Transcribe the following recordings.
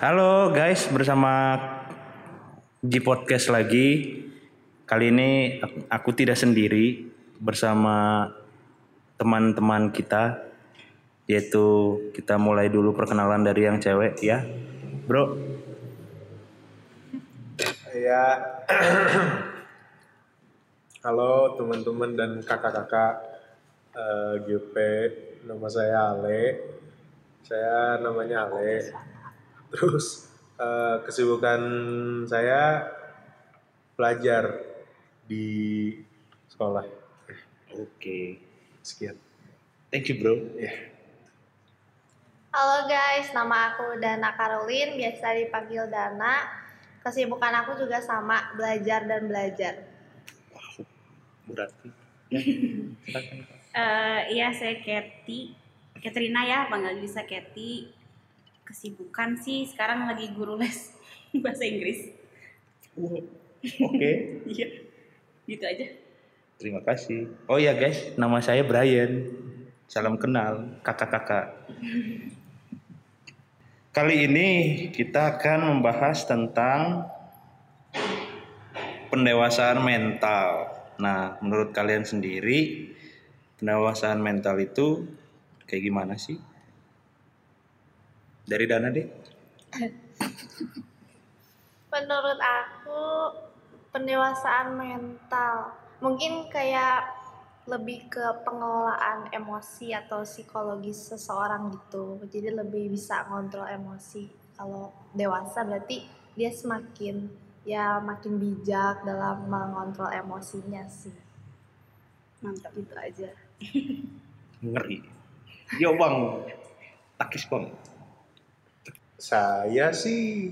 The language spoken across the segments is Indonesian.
Halo guys, bersama G Podcast lagi. Kali ini aku- tidak sendiri bersama teman-teman kita yaitu kita mulai dulu perkenalan dari yang cewek ya. Bro, Ya, halo teman-teman dan kakak-kakak eh, GP, nama saya Ale. Saya namanya Ale. Terus eh, kesibukan saya belajar di sekolah. oke. Sekian. Thank you bro. Halo guys, nama aku Dana Karolin, biasa dipanggil Dana. Kesibukan aku juga sama, belajar dan belajar. Berarti. Ya, silakan. Eh, iya saya Kathy Katrina ya panggil bisa Kathy kesibukan sih sekarang lagi guru les bahasa Inggris Oke. iya gitu aja Terima kasih. Oh ya guys, nama saya Brian. Salam kenal, kakak-kakak. Kali ini kita akan membahas tentang pendewasaan mental. Nah, menurut kalian sendiri, pendewasaan mental itu kayak gimana sih? Dari Dana deh. Menurut aku, pendewasaan mental mungkin kayak lebih ke pengelolaan emosi atau psikologis seseorang gitu. Jadi lebih bisa ngontrol emosi. Kalau dewasa berarti dia semakin ya makin bijak dalam mengontrol emosinya sih. mantap Gitu aja. Ngeri. Yo bang, takis bang. Saya sih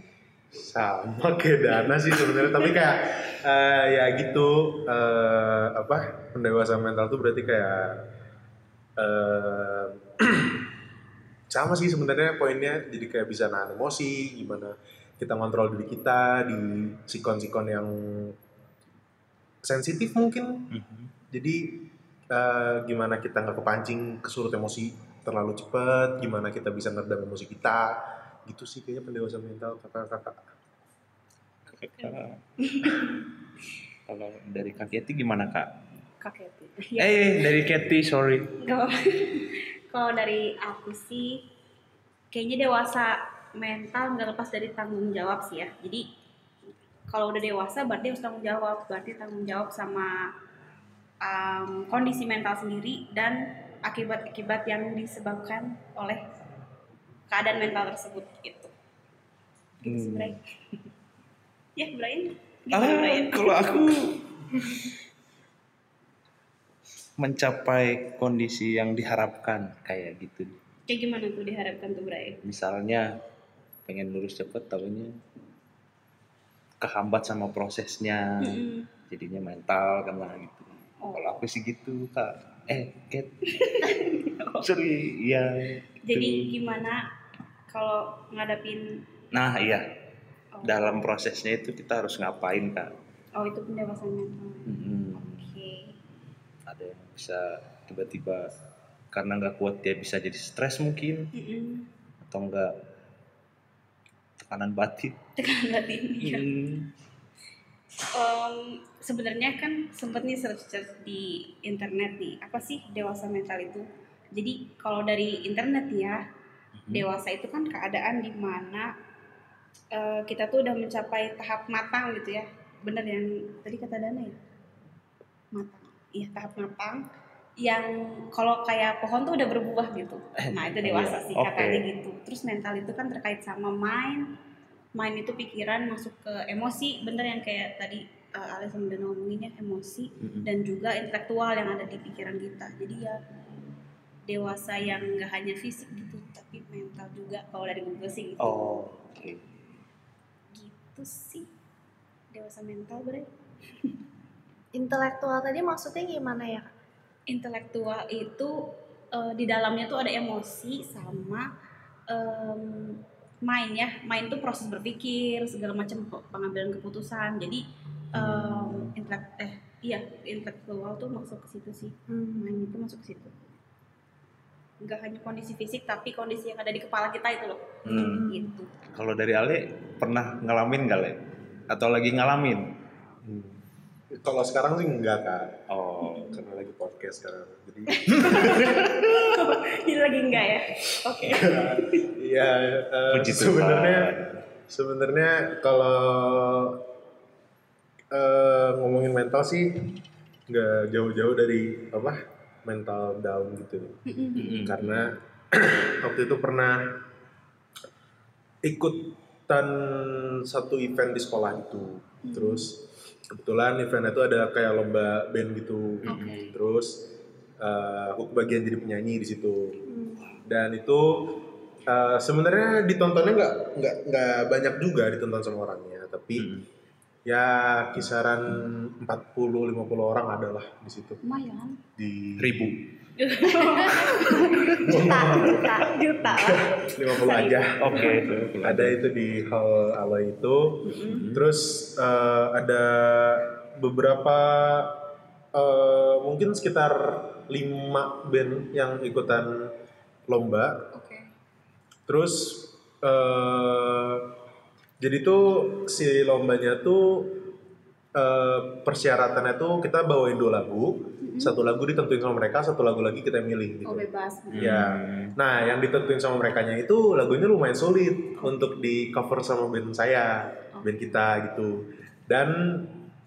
sama kayak Dana sih sebenarnya, tapi kayak eh, ya gitu eh, apa pendewasaan mental tuh berarti kayak eh, sama sih sebenarnya poinnya jadi kayak bisa nahan emosi, gimana kita ngontrol diri kita di sikon-sikon yang sensitif mungkin Mhm. jadi eh, gimana kita nggak kepancing kesurut emosi terlalu cepat, gimana kita bisa meredam emosi kita, gitu sih kayaknya pendewasaan mental kakak-kakak. Kakak. Kalau dari Kak Yeti gimana Kak? Kak Kathy ya Eh, dari Katy, sorry. kalau dari aku sih kayaknya dewasa mental nggak lepas dari tanggung jawab sih ya jadi kalau udah dewasa berarti harus tanggung jawab berarti tanggung jawab sama um, kondisi mental sendiri dan akibat-akibat yang disebabkan oleh keadaan mental tersebut gitu gitu sih Hmm. Ya Brian Ah, Brian kalau aku mencapai kondisi yang diharapkan kayak gitu. kayak gimana tuh diharapkan tuh Brian Misalnya pengen lulus cepet tahunya kehambat sama prosesnya, Mm-mm. jadinya mental karena gitu. Oh. Kalau aku sih gitu kak. Eh, Kat. Sorry, ya. jadi gimana kalau ngadapin Nah iya, oh, dalam prosesnya itu kita harus ngapain kak? oh itu pendewasaan mental Mm-mm. oke ada yang bisa tiba-tiba karena nggak kuat dia bisa jadi stres mungkin Mm-mm. atau enggak tekanan batin tekanan batin ya. Hmm. Em, sebenarnya kan sempet nih search search di internet nih apa sih dewasa mental itu jadi kalau dari internet ya. Dewasa itu kan keadaan di mana eh, kita tuh udah mencapai tahap matang gitu ya. Bener yang tadi kata Dana ya? Matang. Iya tahap matang yang kalau kayak pohon tuh udah berbuah gitu. Nah itu dewasa Iya, sih oke. katanya gitu. Terus mental itu kan terkait sama mind mind itu pikiran masuk ke emosi. Bener yang kayak tadi uh, Ale sama Dana ngomongin ya emosi Mm-mm. dan juga intelektual yang ada di pikiran kita. Jadi ya dewasa yang nggak hanya fisik gitu juga kalau dari Google sih gitu. Oh oke. Gitu sih. Dewasa mental bre. Intelektual tadi maksudnya gimana ya? Intelektual itu eh, di dalamnya tuh ada emosi sama em, mind ya. Mind itu proses berpikir segala macam pengambilan keputusan. Jadi em, intelek eh iya intelektual tuh masuk ke situ sih. Hmm. mind itu masuk ke situ nggak hanya kondisi fisik tapi kondisi yang ada di kepala kita itu loh Hmm. gitu Kalau dari Ale pernah ngalamin gak Le? Atau lagi ngalamin? Hmm. Kalau sekarang sih enggak kak, Oh. karena lagi podcast sekarang. Jadi jadi lagi enggak ya oke Iya, eh, Puji Tuhan. sebenarnya sebenarnya kalau eh, ngomongin mental sih nggak jauh-jauh dari apa mental down gitu. Karena waktu itu pernah ikutan satu event di sekolah itu. Terus kebetulan event itu ada kayak lomba band gitu. Oke. Terus eh, aku kebagian jadi penyanyi di situ Hmm. dan itu uh, sebenarnya ditontonnya nggak nggak nggak banyak juga ditonton sama orangnya tapi Hmm. Ya kisaran 40 50 orang adalah di situ. Lumayan. Di Ribu. Juta, juta. juta lah. 50 aja. Oke. ada itu di hall Aloy itu. Terus uh, ada beberapa uh, mungkin sekitar 5 band yang ikutan lomba. Oke. Terus eh jadi tuh si lombanya tuh eh persyaratannya tuh kita bawain dua lagu, satu lagu ditentuin sama mereka, satu lagu lagi kita milih gitu. oh bebas Ya. Nah, yang ditentuin sama mereka itu lagunya lumayan sulit untuk di cover sama band saya, band kita gitu. Dan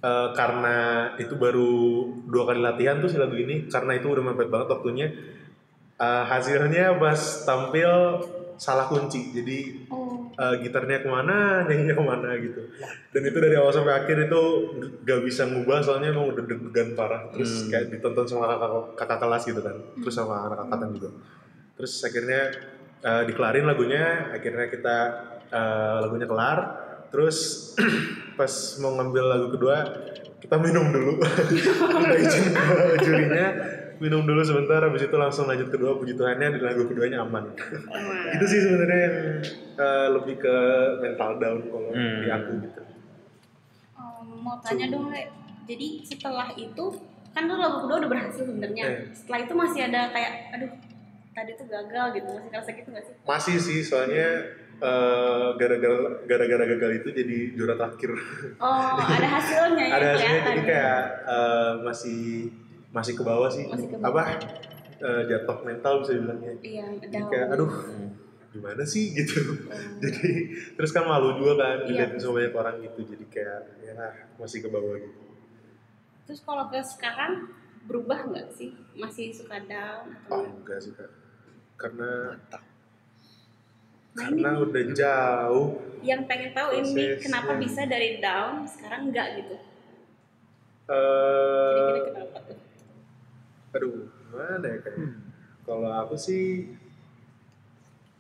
eh, karena itu baru dua kali latihan tuh si lagu ini, karena itu udah mepet banget waktunya. eh, hasilnya pas tampil salah kunci, jadi oh eh, gitarnya ke mana, nyanyinya ke mana gitu. Dan itu dari awal sampai akhir itu gak bisa ngubah soalnya emang udah deg-degan parah. Terus Hmm. kayak ditonton sama kakak, kakak kelas gitu kan, terus sama anak angkatan juga. Terus akhirnya eh, dikelarin lagunya, akhirnya kita eh, lagunya kelar. Terus pas mau ngambil lagu kedua, kita minum dulu. Kita izin ke jurinya, minum dulu sebentar, habis itu langsung lanjut kedua puji Tuhannya dan lagu keduanya aman. itu sih sebenarnya yang eh, lebih ke mental down kalau Hmm. di aku gitu. Em, mau tanya dong Le jadi setelah itu kan lu lagu kedua udah berhasil sebenarnya Eh. setelah itu masih ada kayak aduh tadi tuh gagal gitu masih ngerasa gitu gak sih Masih sih soalnya eh, gara-gara gara-gara gagal itu jadi juara terakhir. oh ada hasilnya ya Ada hasilnya jadi kayak eh, masih masih ke bawah sih. Masih ke bawah. Apa eh, jatuh mental bisa dibilangnya. iya Jadi down. kayak aduh gimana sih gitu. jadi terus kan malu juga kan Iya. dilihatin sama banyak orang gitu. Jadi kayak ya masih ke bawah gitu. terus kalau ke sekarang berubah nggak sih masih suka down Oh atau enggak sih kak. Karena Nah, ini karena udah jauh yang pengen tahu ini Prosesnya. kenapa bisa dari down sekarang enggak gitu eh kira-kira kenapa tuh aduh gimana ya kayak kalau aku sih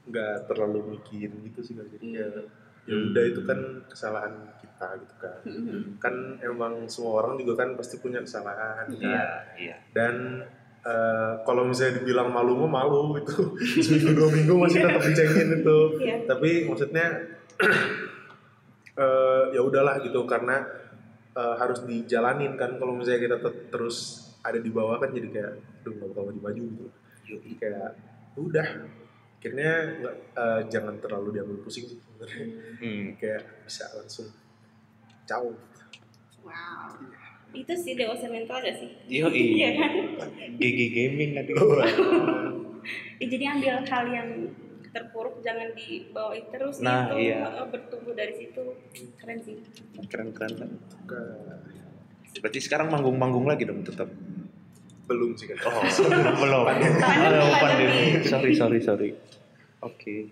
nggak terlalu mikirin gitu sih Kak. jadi ya ya udah itu kan kesalahan kita gitu kan kan emang semua orang juga kan pasti punya kesalahan kan Iya, iya. dan eh, kalau misalnya dibilang malu mah malu itu seminggu dua minggu masih tetap dicengin itu Iya. tapi maksudnya eh, ya udahlah gitu karena eh, harus dijalanin kan. Kalau misalnya kita terus ada di bawah kan jadi kayak aduh nggak bakal maju-maju gitu jadi kayak udah akhirnya nggak eh, jangan terlalu diambil pusing sih sebenarnya Hmm. kayak bisa langsung jauh wow itu sih dewasa mental gak sih Yo, iya kan GG Gaming tadi. Ya, jadi ambil hal yang terpuruk jangan dibawain terus Nah, gitu iya. Bertumbuh dari situ keren sih Keren keren. kan? Ke- Berarti sekarang manggung-manggung lagi dong tetap. Belum sih kan Oh, belum. Pandemi, Oh, pandemi. Sorry, sorry, sorry. Oke.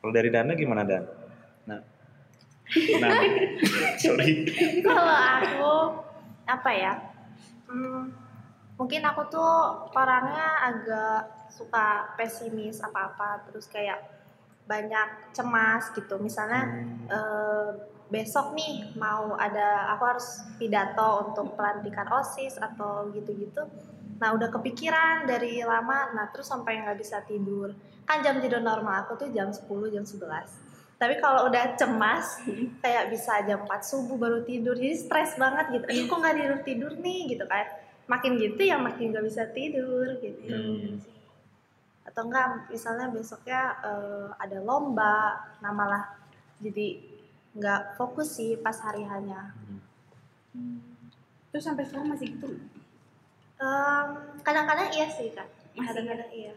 Kalau dari Dana gimana Dan? Nah, nah, sorry. Kalau aku apa ya? Hmm, mungkin aku tuh orangnya agak suka pesimis apa-apa terus kayak banyak cemas gitu. Misalnya eh, besok nih mau ada aku harus pidato untuk pelantikan OSIS atau gitu-gitu. Nah udah kepikiran dari lama, nah terus sampai nggak bisa tidur. Kan jam tidur normal aku tuh jam 10, jam 11. Tapi kalau udah cemas, kayak bisa jam 4 subuh baru tidur, jadi stres banget gitu. Ih kok nggak tidur-tidur nih gitu kan. Makin gitu ya makin nggak bisa tidur gitu. Hmm. atau enggak misalnya besoknya eh, ada lomba nah malah jadi nggak fokus sih pas hari hanya Terus sampai sekarang masih gitu? Em, kadang-kadang iya sih kak Masih kadang-kadang iya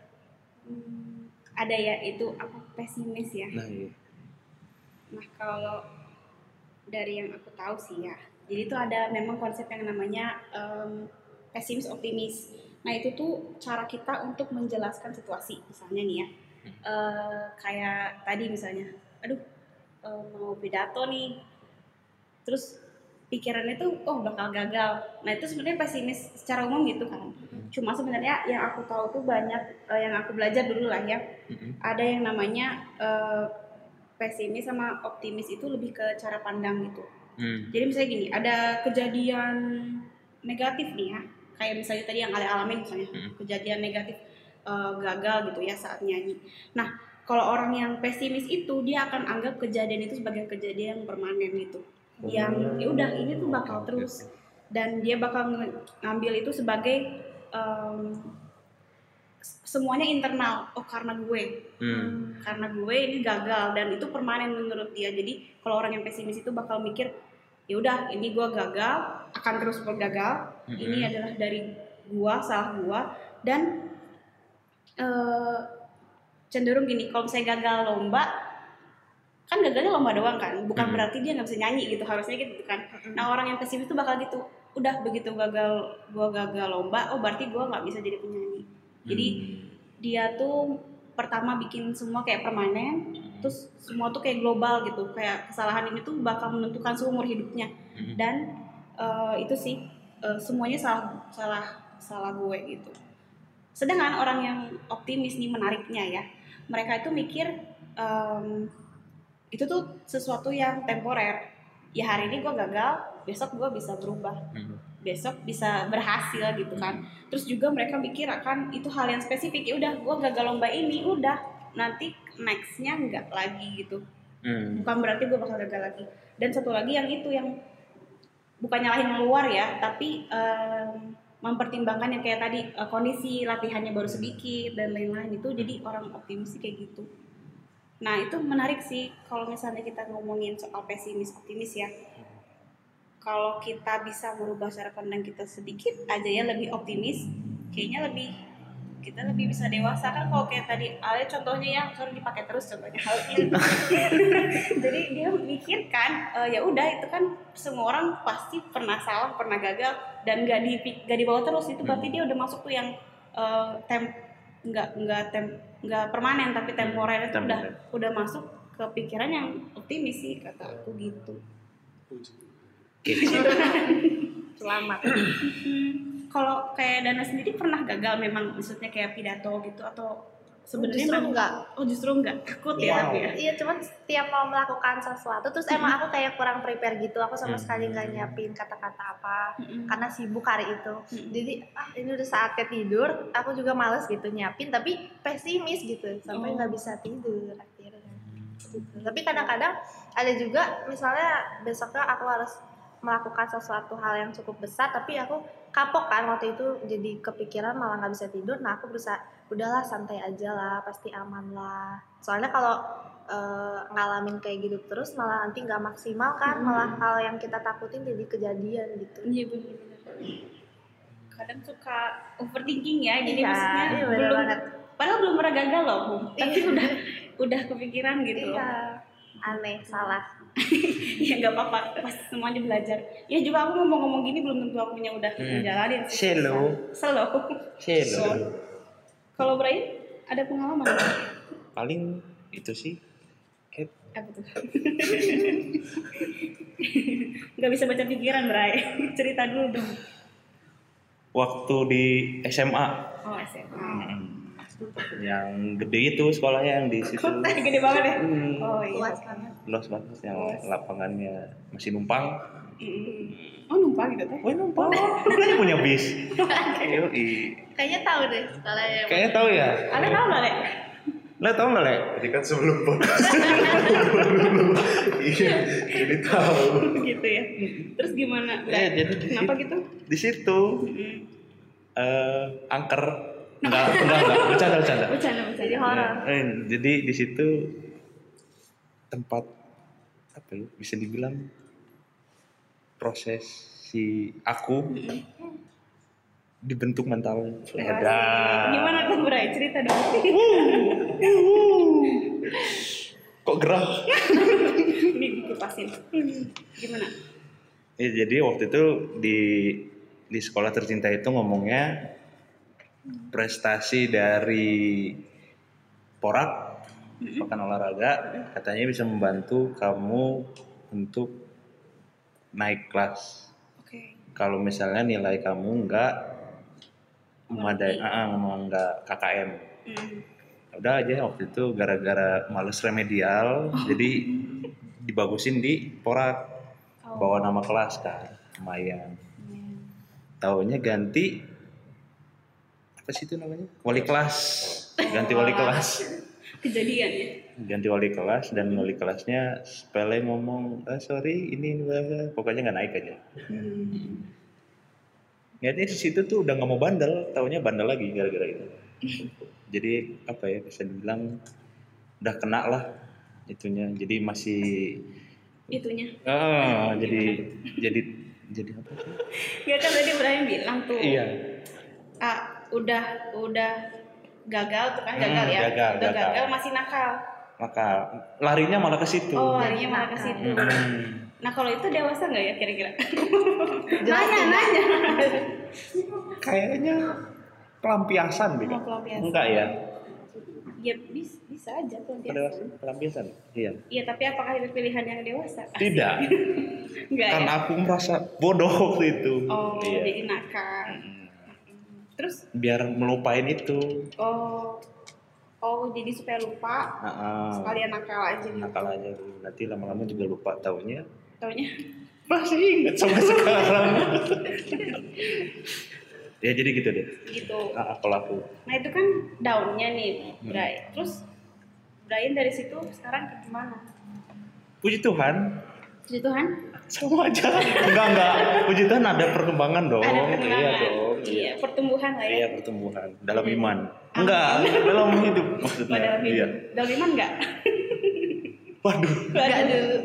Hmm, ada ya itu apa pesimis ya. Nah, iya. Nah kalau dari yang aku tahu sih ya, jadi itu ada memang konsep yang namanya em, pesimis optimis. Nah itu tuh cara kita untuk menjelaskan situasi, misalnya nih ya, Eh, kayak tadi misalnya, aduh eh, mau pidato nih, terus pikirannya tuh oh bakal gagal. Nah itu sebenarnya pesimis secara umum gitu kan. Cuma sebenarnya yang aku tahu tuh banyak eh, yang aku belajar dulu lah ya, Mm-mm. ada yang namanya eh, pesimis sama optimis itu lebih ke cara pandang gitu. Hmm. Jadi misalnya gini, ada kejadian negatif nih ya, kayak misalnya tadi yang Ale alamin misalnya, Hmm. kejadian negatif eh, gagal gitu ya saat nyanyi. Nah, kalau orang yang pesimis itu dia akan anggap kejadian itu sebagai kejadian yang permanen gitu, yang ya udah ini tuh bakal terus. dan dia bakal ngambil itu sebagai s- semuanya internal. Oh karena gue, Hmm. karena gue ini gagal dan itu permanen menurut dia. Jadi kalau orang yang pesimis itu bakal mikir ya udah ini gue gagal akan terus bergagal ini Mm-mm. adalah dari gua salah gua. Dan eh, cenderung gini kalau misalnya gagal lomba kan gagalnya lomba doang kan bukan berarti dia nggak bisa nyanyi gitu harusnya gitu kan. Nah orang yang pesimis itu bakal gitu udah begitu gagal gua gagal lomba oh berarti gua nggak bisa jadi penyanyi. Jadi dia tuh pertama bikin semua kayak permanen terus semua tuh kayak global gitu kayak kesalahan ini tuh bakal menentukan seumur hidupnya. Hmm. dan eh, itu sih eh, semuanya salah salah salah gue gitu. Sedangkan orang yang optimis nih menariknya ya mereka itu mikir em, itu tuh sesuatu yang temporer. Ya hari ini gue gagal besok gue bisa berubah. Hmm. besok bisa berhasil gitu kan. Terus juga mereka mikir akan itu hal yang spesifik. Ya udah gue gagal lomba ini udah. Nanti nextnya nggak lagi gitu. Hmm. bukan berarti gue bakal gagal lagi. Dan satu lagi yang itu yang bukan nyalahin luar ya tapi em, mempertimbangkan yang kayak tadi eh, kondisi latihannya baru sedikit dan lain-lain itu. Jadi orang optimis sih kayak gitu. Nah itu menarik sih kalau misalnya kita ngomongin soal pesimis optimis ya. Kalau kita bisa merubah cara pandang kita sedikit aja ya lebih optimis kayaknya lebih kita lebih bisa dewasa. Kan kalau kayak tadi Ale contohnya ya sorry dipakai terus contohnya. Hal ini jadi dia mikir kan eh, ya udah itu kan semua orang pasti pernah salah pernah gagal dan nggak di nggak dibawa terus. Itu berarti dia udah masuk tuh yang eh, tem nggak nggak tem nggak permanen tapi temporer. Itu udah udah masuk ke pikiran yang optimis sih kata aku gitu. Selamat kalau kayak Dana sendiri pernah gagal memang maksudnya kayak pidato gitu atau sebenarnya Justru memang- enggak. oh justru enggak takut ya Wow. tapi ya Iya, cuman setiap mau melakukan sesuatu, terus emang aku kayak kurang prepare gitu. Aku sama Hmm. sekali nggak nyiapin kata-kata apa, karena sibuk hari itu. Jadi, ah ini udah saatnya tidur, aku juga males gitu nyiapin, tapi pesimis gitu, sampai Oh. nggak bisa tidur akhirnya. Gitu. Tapi kadang-kadang ada juga, misalnya besoknya aku harus melakukan sesuatu hal yang cukup besar, tapi aku kapok kan waktu itu jadi kepikiran malah nggak bisa tidur. Nah aku berusaha udahlah santai aja lah, pasti aman lah. Soalnya kalau eh, ngalamin kayak gitu terus malah nanti nggak maksimal kan, Hmm. malah hal yang kita takutin jadi kejadian gitu. iya benar-benar kadang suka overthinking ya jadi Iya, maksudnya iya belum banget. padahal belum pernah gagal loh tapi Iya. udah udah kepikiran gitu Iya, aneh, salah. ya nggak apa-apa pasti semuanya belajar ya juga aku ngomong-ngomong gini belum tentu akunya udah Hmm. ngejalanin sih. Selo. slow Selo. kalau Brian ada pengalaman? Paling itu sih. Kayak apa tuh nggak bisa baca pikiran Bray cerita dulu dong waktu di SMA oh SMA Hmm. Yang gede itu sekolahnya yang di situ gede banget ya Hmm, oh iya Luas banget. luas banget yang Luas. lapangannya masih numpang Mm. oh numpang gitu teh Woi numpang kan punya bis. Kayaknya tahu deh sekolahnya. kayaknya tahu ya ada tahu nggak lek lo tau nggak le Jadi kan sebelum podcast. Iya, jadi tahu. gitu ya terus gimana Eh, jadi di kenapa gitu di situ Mm. eh angker enggak enggak enggak bercanda bercanda Bercanda bercanda. Jadi horor. Eh, jadi di situ tempat apa ya bisa dibilang proses si aku dibentuk mental Edan. Gimana tuh Bray? Cerita dong. kok gerah Ini dikupasin. Gimana? Ya, jadi waktu itu di di sekolah tercinta itu ngomongnya prestasi dari porak pekan olahraga katanya bisa membantu kamu untuk naik kelas. Oke. Kalau misalnya nilai kamu nggak memadai, ah, ah, nggak KKM. Hmm. Udah aja waktu itu gara-gara males remedial, jadi dibagusin di porak Oh. bawa nama kelas kan, lumayan. Hmm. Taunya ganti apa sih itu namanya? Wali kelas. Ganti wali kelas. Kejadian ya. Ganti wali kelas dan wali kelasnya sepele ngomong, ah, sorry ini, ini pokoknya nggak naik aja. Hmm. Niatnya di situ tuh udah nggak mau bandel, taunya bandel lagi gara-gara itu. Jadi apa ya bisa dibilang udah kena lah itunya. Jadi masih Itunya. ah jadi jadi jadi apa sih? Ya kan tadi Brian bilang tuh. Iya. Ah, udah udah gagal tuh kan gagal Hmm, ya. gagal, udah gagal. gagal masih nakal. Maka larinya malah ke situ. Oh, harinya malah ke situ. Hmm. Nah, kalau itu dewasa nggak ya kira-kira? Nanya, nanya. Kayaknya pelampiasan deh. Oh, pelampiasan. Enggak ya? Ya bisa, bisa aja pelampiasan. Pelampiasan. Pelampiasan. Iya. Iya, tapi apakah itu pilihan yang dewasa? Tidak. Enggak Karena ya. aku merasa bodoh waktu itu. Oh, Iya. jadi nakal. Hmm. Terus Biar melupain itu. oh oh jadi supaya lupa Heeh. sekalian nakal aja gitu. nakal aja. Nanti lama-lama juga lupa taunya. Taunya Masih ingat sampai sekarang. ya jadi gitu deh. gitu. Nah, kalau aku Nah, itu kan daunnya nih, Hmm. Bray. Terus Brian dari situ sekarang ke gimana? puji Tuhan Puji Tuhan, sama aja. enggak enggak. Puji Tuhan ada perkembangan dong. ada perkembangan. Iya dong. Iya, pertumbuhan lah ya. Iya pertumbuhan dalam iman. Enggak, dalam hidup Oh, maksudnya. dalam hidup. Iya. Dalam iman enggak? Waduh, Enggak dulu.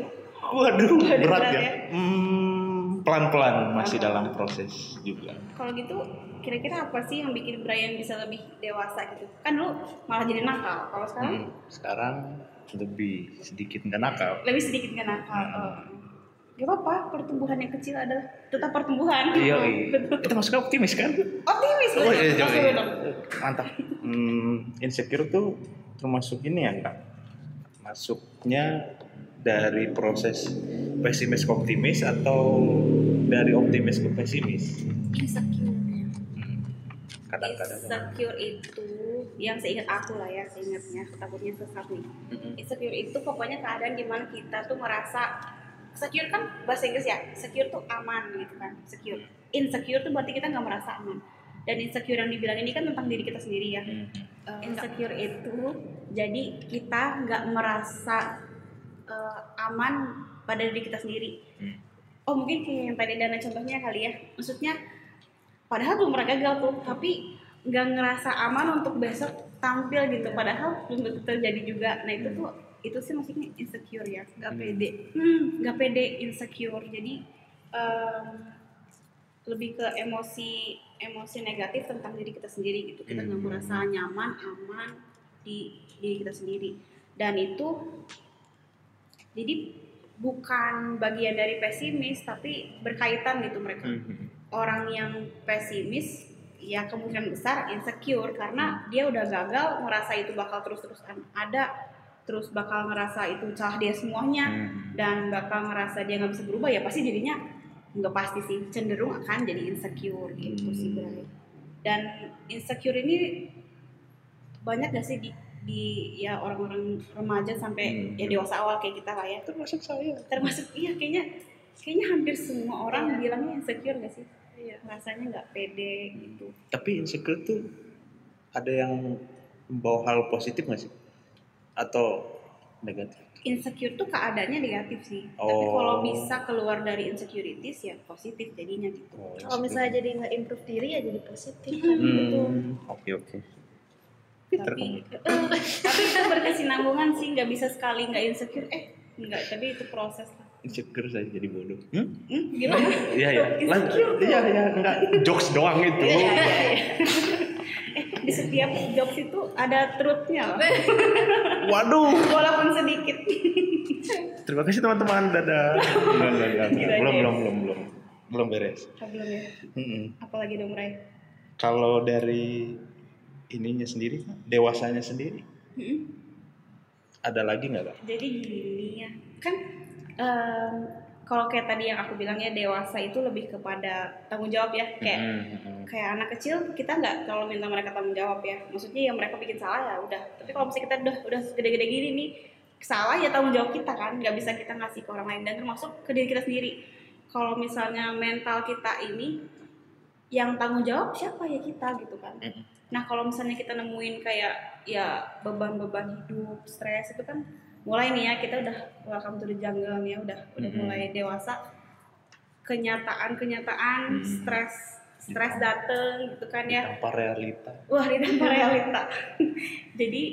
waduh, Waduh, berat berat ya. ya. Hmm, pelan-pelan masih dalam proses juga. Kalau gitu, kira-kira apa sih yang bikin Brian bisa lebih dewasa gitu? Kan lu malah jadi nakal. Kalau sekarang Hmm, sekarang lebih sedikit nggak nakal. lebih sedikit nggak nakal. Oh. Gak apa-apa, pertumbuhan yang kecil adalah tetap pertumbuhan. Iya, Oh, iya. betul. Kita masuk optimis kan? Optimis Oh, iya, iya, iya. Mantap. Hmm, insecure tuh termasuk ini ya kak? Masuknya dari proses pesimis ke optimis atau dari optimis ke pesimis? Insecure. Hmm, Kadang-kadang. Insecure itu yang seingat aku lah ya, seingatnya takutnya sesat nih. Mm-mm. Insecure itu pokoknya keadaan di mana kita tuh merasa secure kan bahasa Inggris ya, secure tuh aman gitu kan, secure. Insecure tuh berarti kita nggak merasa aman. Dan insecure yang dibilang ini kan tentang diri kita sendiri ya. Hmm. Eh, insecure itu jadi kita nggak merasa eh, aman pada diri kita sendiri. Hmm. Oh mungkin kayak yang tadi dana contohnya kali ya. Maksudnya padahal belum pernah gagal tuh, tapi nggak ngerasa aman untuk besok tampil gitu. Padahal belum tentu terjadi juga. Nah itu tuh itu sih maksudnya insecure ya, nggak Hmm. pede. Hmm, nggak pede insecure. Jadi em, lebih ke emosi emosi negatif tentang diri kita sendiri gitu kita nggak Hmm. merasa nyaman aman di diri kita sendiri dan itu jadi bukan bagian dari pesimis tapi berkaitan gitu mereka Hmm. orang yang pesimis ya kemungkinan besar insecure karena dia udah gagal ngerasa itu bakal terus-terusan ada terus bakal ngerasa itu salah dia semuanya Hmm. dan bakal ngerasa dia nggak bisa berubah ya pasti dirinya nggak pasti sih cenderung akan jadi insecure gitu Hmm. sih Bray. dan insecure ini banyak gak sih di, di ya orang-orang remaja sampai Hmm. ya dewasa awal kayak kita lah ya Termasuk saya. termasuk iya kayaknya kayaknya hampir semua orang Iya. bilangnya insecure gak sih iya rasanya nggak pede gitu Tapi insecure tuh ada yang membawa hal positif nggak sih? Atau negatif? insecure tuh keadaannya negatif sih. Tapi Oh. kalau bisa keluar dari insecurities ya positif jadinya gitu. Kalau misalnya jadi nge-improve diri ya jadi positif kan gitu. Hmm, oke oke. Pinter Tapi tapi itu berkesinambungan sih nggak bisa sekali nggak insecure eh enggak tapi itu proses lah. Insecure saya jadi bodoh. Hmm? Hmm, gimana? Iya iya. Lan- Insecure tuh. Iya iya enggak jokes doang itu. Iya, iya, iya. di setiap jokes itu ada truthnya loh. Waduh. Walaupun sedikit. Terima kasih teman-teman. Dadah. Enggak enggak enggak. Gitu Belum belum belum belum. Belum beres. Oh, belum ya. Mm-mm. Apalagi dong Ray. Kalau dari ininya sendiri, dewasanya sendiri, Hmm. ada lagi nggak kak? Jadi gini ya, kan em, kalau kayak tadi yang aku bilang ya dewasa itu lebih kepada tanggung jawab ya, kayak Mm-mm. kayak anak kecil kita nggak kalau minta mereka tanggung jawab ya, maksudnya yang mereka bikin salah ya udah. Tapi kalau misalnya kita udah udah gede-gede gini nih salah ya tanggung jawab kita kan, nggak bisa kita ngasih ke orang lain dan termasuk ke diri kita sendiri. Kalau misalnya mental kita ini yang tanggung jawab siapa ya kita gitu kan. Mm-mm. Nah kalau misalnya kita nemuin kayak ya beban-beban hidup, stres itu kan mulai nih ya kita udah welcome to the jungle nih ya udah udah Mhm. mulai dewasa. Kenyataan-kenyataan, Hmm. stres stres dateng gitu kan ya. Tanpa realita. Wah ditambah realita. Jadi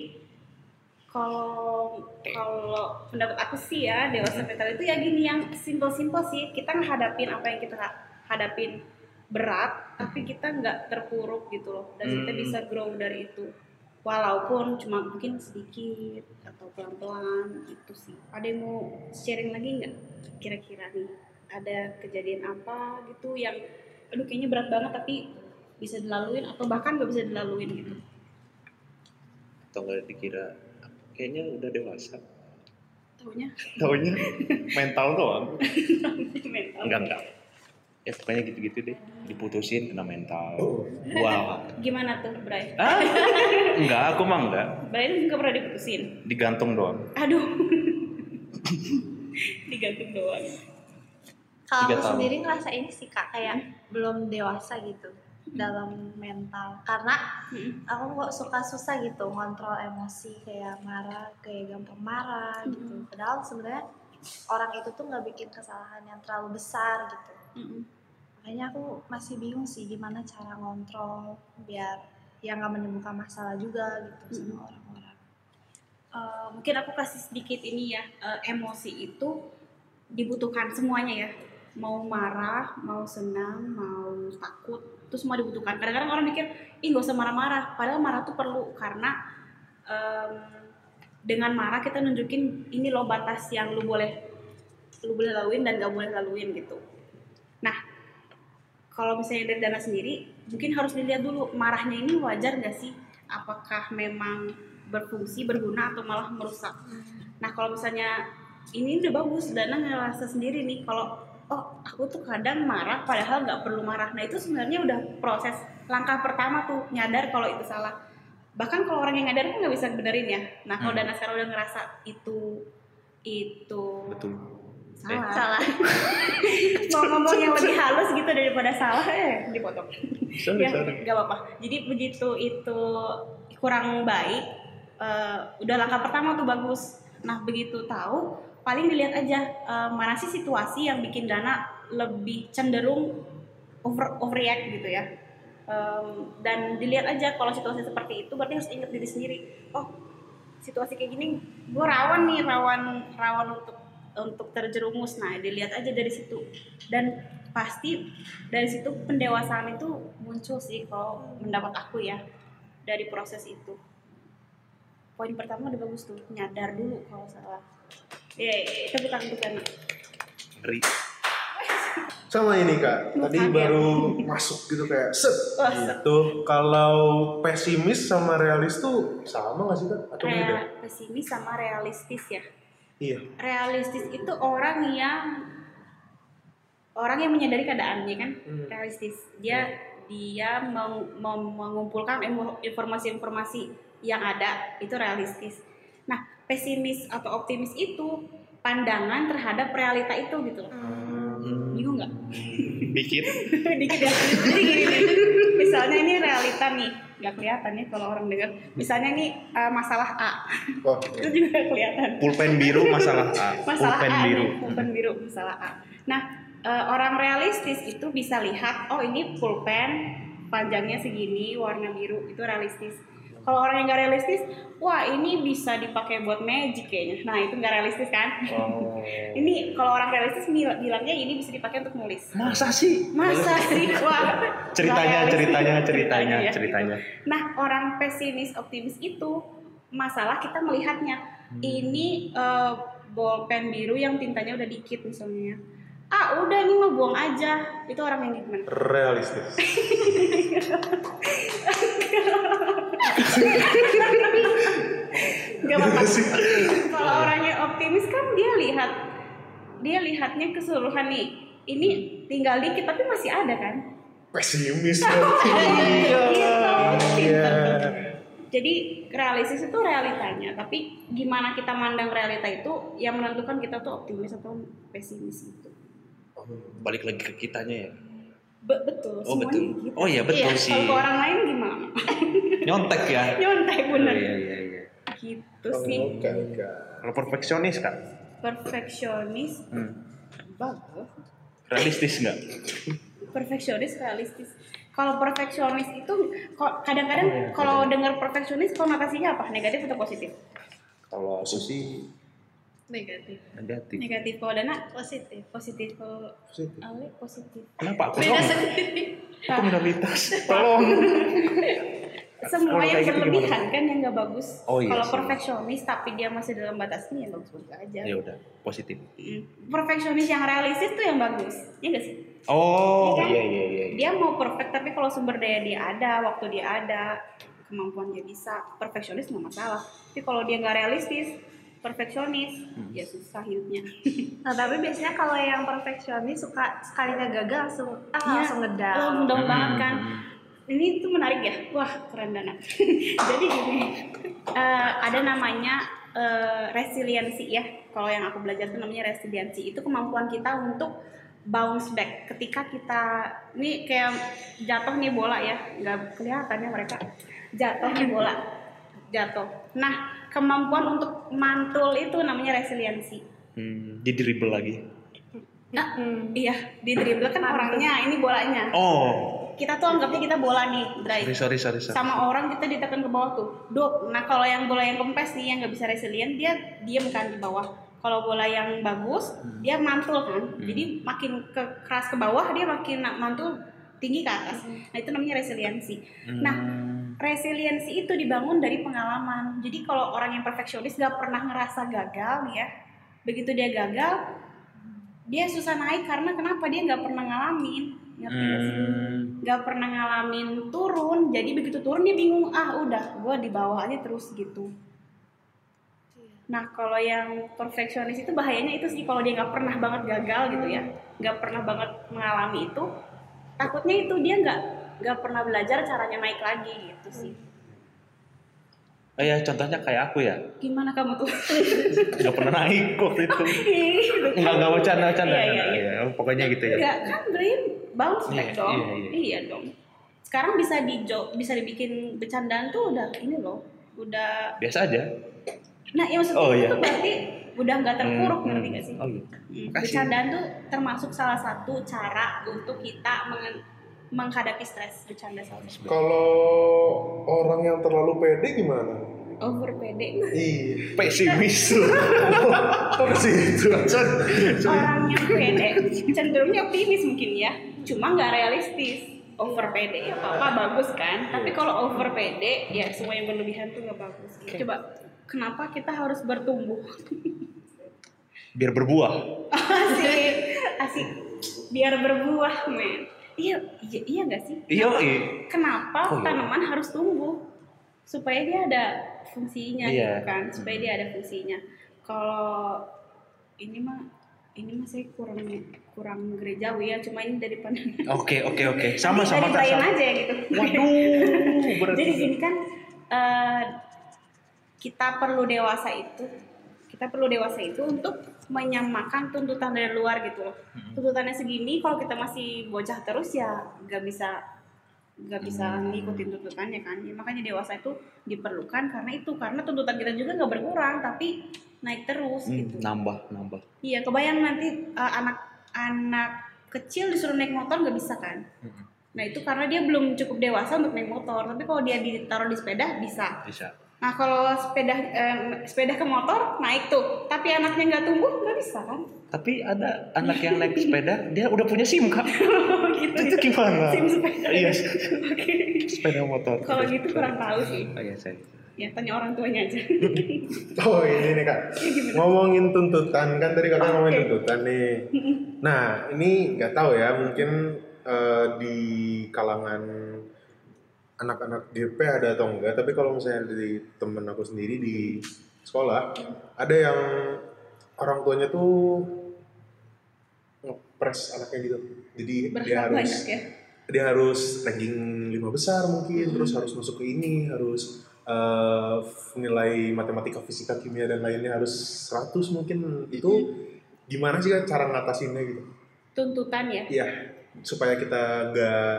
kalau kalau pendapat aku sih ya dewasa mental itu ya gini yang simple-simple sih kita ngehadapin apa yang kita hadapin berat tapi kita nggak terpuruk gitu loh dan kita Hmm. bisa grow dari itu walaupun cuma mungkin sedikit atau pelan-pelan itu sih ada yang mau sharing lagi nggak kira-kira nih ada kejadian apa gitu yang aduh kayaknya berat banget tapi bisa dilaluin atau bahkan nggak bisa dilaluin gitu Atau nggak dikira kayaknya udah dewasa. taunya Taunya mental doang. mental Enggak enggak. Ya pokoknya gitu-gitu deh. Diputusin kena mental. Wow. gimana tuh Bray Ah, enggak, aku mah enggak. Bray nggak pernah diputusin Digantung doang. aduh digantung doang Kalau aku tahun. sendiri ngerasa ini sih kak kayak belum dewasa gitu dalam mental karena Mm-mm. aku kok suka susah gitu ngontrol emosi kayak marah kayak gampang marah gitu padahal sebenarnya orang itu tuh nggak bikin kesalahan yang terlalu besar gitu Mm-mm. Makanya aku masih bingung sih gimana cara ngontrol biar ya nggak menimbulkan masalah juga gitu sama orang-orang. Eh, mungkin aku kasih sedikit ini ya eh, emosi itu dibutuhkan semuanya ya. Mau marah mau senang mau takut itu semua dibutuhkan. Kadang-kadang orang mikir ih gak usah marah-marah. Padahal marah tuh perlu karena em, dengan marah kita nunjukin ini loh batas yang lu boleh lu boleh laluin dan gak boleh laluin gitu. Nah kalau misalnya dari dana sendiri mungkin harus dilihat dulu marahnya ini wajar gak sih? Apakah memang berfungsi berguna atau malah merusak? Nah kalau misalnya ini udah bagus dana ngerasa sendiri nih kalau oh aku tuh kadang marah padahal nggak perlu marah. Nah itu sebenarnya udah proses langkah pertama tuh nyadar kalau itu salah. Bahkan kalau orang yang nyadar kan nggak bisa benerin ya. Nah kalau Hmm. dana sekarang udah ngerasa itu itu Betul. Salah. Salah. Mau ngomong yang lebih halus gitu daripada salah eh dipotong. Sorry, ya sorry. nggak apa-apa. Jadi begitu itu kurang baik eh, udah langkah pertama tuh bagus. Nah begitu tahu paling dilihat aja eh, mana sih situasi yang bikin dana lebih cenderung over overreact gitu ya. Em, dan dilihat aja kalau situasi seperti itu berarti harus ingat diri sendiri. Oh situasi kayak gini gue rawan nih rawan rawan untuk untuk terjerumus nah dilihat aja dari situ dan pasti dari situ pendewasaan itu muncul sih kalau mendapat aku ya dari proses itu poin pertama udah bagus tuh nyadar dulu kalau salah ya itu bukan bukan Ngeri. Sama ini kak, tadi Kaget. baru masuk gitu kayak set set. gitu. Kalau pesimis sama realis tuh sama gak sih kak? Atau beda? Pesimis sama realistis ya Iya. realistis itu orang yang orang yang menyadari keadaannya kan? Hmm. realistis. Dia dia meng- mem- mengumpulkan informasi-informasi yang ada itu realistis. Nah pesimis atau optimis itu pandangan terhadap realita itu gitu loh Hmm, bingung nggak? Dikit. dikit ya. Jadi gini nih misalnya ini realita nih nggak kelihatan ya kalau orang dengar misalnya nih eh, masalah A. Oh, itu juga kelihatan. Pulpen biru masalah A. masalah Pulpen A biru. nih, pulpen biru masalah A. Nah eh, orang realistis itu bisa lihat oh ini pulpen panjangnya segini warna biru itu realistis kalau orang yang nggak realistis wah ini bisa dipakai buat magic kayaknya nah itu nggak realistis kan Oh. ini kalau orang realistis bil- bilangnya ini bisa dipakai untuk nulis Masa sih? masa sih wah Ceritanya, ceritanya, ceritanya, ya. ceritanya. nah orang pesimis optimis itu masalah kita melihatnya Hmm. ini eh, bolpen biru yang tintanya udah dikit misalnya ah udah ini mah buang aja itu orang yang gimana realistis. Gak apa-apa. Kalau orangnya optimis kan dia lihat dia lihatnya keseluruhan nih. Ini tinggal dikit tapi masih ada kan? Pesimis. Iya. Iya. Jadi realistis itu realitanya, tapi gimana kita mandang realita itu yang menentukan kita tuh optimis atau pesimis gitu. Balik lagi ke kitanya ya. Be- betul. Oh, semuanya betul. gitu. Oh, iya, betul sih. Kalau ke orang lain gimana? Nyontek ya. Nyontek Oh, bener. iya, iya, iya. Gitu Oh, sih. Enggak, enggak. Kalau perfeksionis kan? Perfeksionis Hmm. bagus. Realistis nggak? perfeksionis realistis kalau perfeksionis itu kok kadang-kadang Oh, iya, kalau dengar perfeksionis konotasinya apa negatif atau positif Kalau aku sih Negatif. negatif. negatif kalau dana Positif. positif kalau Positif. Ale positif Kenapa aku Beda sendiri. Aku minoritas. Tolong. semua yang gitu berlebihan kan yang nggak bagus Oh, iya kalau sih. perfeksionis tapi dia masih dalam batasnya ya bagus-bagus aja Ya udah, positif. Mm. perfeksionis yang realistis tuh yang bagus ya nggak sih Oh, Iya kan? iya iya iya. dia mau perfect tapi kalau sumber daya dia ada waktu dia ada kemampuan dia bisa perfeksionis nggak masalah tapi kalau dia nggak realistis perfeksionis. Hmm. ya susah hidupnya. Nah, tapi biasanya kalau yang perfeksionis suka sekalinya gagal langsung ah Iya. langsung ngedal. mudah Hmm, banget kan. Ini tuh menarik ya. Wah keren dana. Jadi gini eh, ada namanya eh, resiliensi ya. Kalau yang aku belajar tuh namanya resiliensi. Itu kemampuan kita untuk bounce back. Ketika kita ini kayak jatuh nih bola ya. Nggak kelihatan ya mereka. Jatuh nih bola. Jatuh. Nah kemampuan untuk mantul itu namanya resiliensi. Hmm, di dribble lagi. nah Hmm. iya di dribble kan orangnya ini bolanya. Oh, kita tuh anggapnya kita bola nih drive sorry sorry sorry. sorry. sama orang kita ditekan ke bawah tuh. Duk nah kalau yang bola yang kempes nih yang nggak bisa resilient dia diem kan di bawah. Kalau bola yang bagus dia mantul kan. Jadi makin ke keras ke bawah dia makin mantul tinggi ke atas. Nah itu namanya resiliensi. Nah Hmm. Resiliensi itu dibangun dari pengalaman. Jadi kalau orang yang perfeksionis gak pernah ngerasa gagal ya begitu dia gagal dia susah naik karena kenapa? Dia nggak pernah ngalamin. Ngerti gak sih? Hmm. nggak pernah ngalamin turun. Jadi begitu turun dia bingung ah udah gue di bawah aja terus gitu. Nah kalau yang perfeksionis itu bahayanya itu sih kalau dia nggak pernah banget gagal gitu ya nggak pernah banget mengalami itu takutnya itu dia nggak nggak pernah belajar caranya naik lagi gitu sih Oh ya, contohnya kayak aku ya. gimana kamu tuh Gak pernah naik waktu itu. Enggak enggak bercanda bercanda. Iya, iya, iya. Ya, Pokoknya gitu ya. nggak kan brain bounce back Iya, dong iya, iya. iya dong sekarang bisa di bisa dibikin bercandaan tuh udah ini loh udah Biasa aja. Nah, ya maksudnya Oh, itu iya. tuh berarti udah nggak terpuruk Hmm, ngerti hmm. gak sih? Oh iya. Bercandaan tuh termasuk salah satu cara untuk kita mengen- menghadapi stres bercanda sama Kalau orang yang terlalu pede gimana? over pede. Iya. Pesimis. Itu? orang yang pede cenderungnya optimis mungkin ya. Cuma nggak realistis. Over pede ya apa bagus kan? Tapi kalau over pede ya semua yang berlebihan tuh nggak bagus. Coba kenapa kita harus bertumbuh? Biar berbuah. asik asik. Biar berbuah men iya iya iya nggak sih Iya, iya. kenapa Oh, iya. tanaman harus tumbuh supaya dia ada fungsinya Iya. gitu kan supaya dia ada fungsinya kalau ini mah ini mah saya kurang kurang gerejawi ya cuma ini dari pandangan Oke, oke, oke. Sama Nanti sama dari Kak. Brian sama. aja gitu Waduh, berarti. jadi gini kan eh, kita perlu dewasa itu kita perlu dewasa itu untuk menyamakan tuntutan dari luar gitu loh. Tuntutannya segini kalau kita masih bocah terus ya nggak bisa nggak bisa ngikutin tuntutannya kan. Ya, makanya dewasa itu diperlukan karena itu. Karena tuntutan kita juga nggak berkurang tapi naik terus Hmm, gitu. nambah nambah. Iya kebayang nanti uh, anak-anak kecil disuruh naik motor nggak bisa kan? Nah itu karena dia belum cukup dewasa untuk naik motor. Tapi kalau dia ditaruh di sepeda bisa. Bisa nah kalau sepeda eh, sepeda ke motor naik tuh. Tapi anaknya nggak tumbuh nggak bisa kan? Tapi ada anak yang naik sepeda dia udah punya sim kak. Gitu itu gimana? Sim sepeda. Iya. Oke. Sepeda motor. Kalau gitu kurang tahu sih. Oh, iya saya. Ya tanya orang tuanya aja. Oh ini nih kak, ngomongin tuntutan kan tadi kakak ngomongin tuntutan nih. Nah ini nggak tahu ya mungkin eh, di kalangan anak-anak GP ada atau enggak. Tapi kalau misalnya dari temen aku sendiri di sekolah ada yang orang tuanya tuh ngepres anaknya gitu. Jadi dia berharap harus banyak ya? dia harus ranking lima besar mungkin terus harus masuk ke ini harus eh, nilai matematika fisika kimia dan lainnya harus 100 mungkin. Itu gimana sih cara ngatasinnya gitu? Tuntutan ya? Iya supaya kita nggak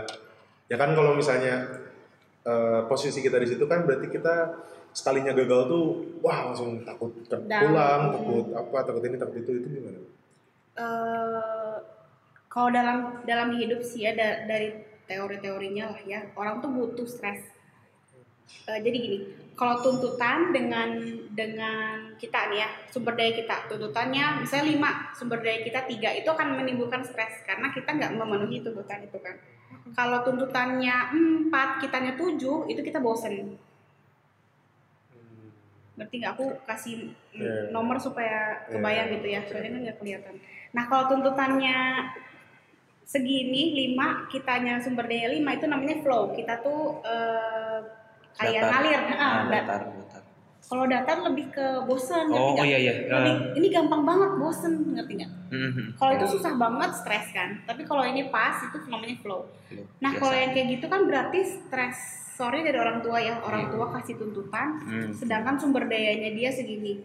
ya kan kalau misalnya eh, posisi kita di situ kan berarti kita sekalinya gagal tuh wah langsung takut takut pulang takut apa takut ini takut itu itu gimana eh kalau dalam dalam hidup sih ya da- dari teori-teorinya lah ya orang tuh butuh stres. Eh, jadi gini, kalau tuntutan dengan dengan kita nih ya sumber daya kita tuntutannya misalnya lima sumber daya kita tiga itu akan menimbulkan stres karena kita nggak memenuhi tuntutan itu kan. Kalau tuntutannya empat, kitanya tujuh itu kita bosen. Berarti nggak aku kasih mm, Iya. nomor supaya kebayang Iya. gitu ya, soalnya kan nggak kelihatan. Nah kalau tuntutannya segini lima, kitanya sumber daya lima itu namanya flow. Kita tuh eh, kayak ngalir. Ah, Ah, datar Kalau datar lebih ke bosen, ngerti oh, oh nggak? iya iya Lebih, Eh, ini gampang banget bosen, ngerti nggak? mhm. Kalau itu susah banget stres kan. Tapi kalau ini pas itu namanya flow. Nah kalau yang kayak gitu kan berarti stres sorry dari orang tua ya. Orang Iya. tua kasih tuntutan, Hmm. sedangkan sumber dayanya dia segini.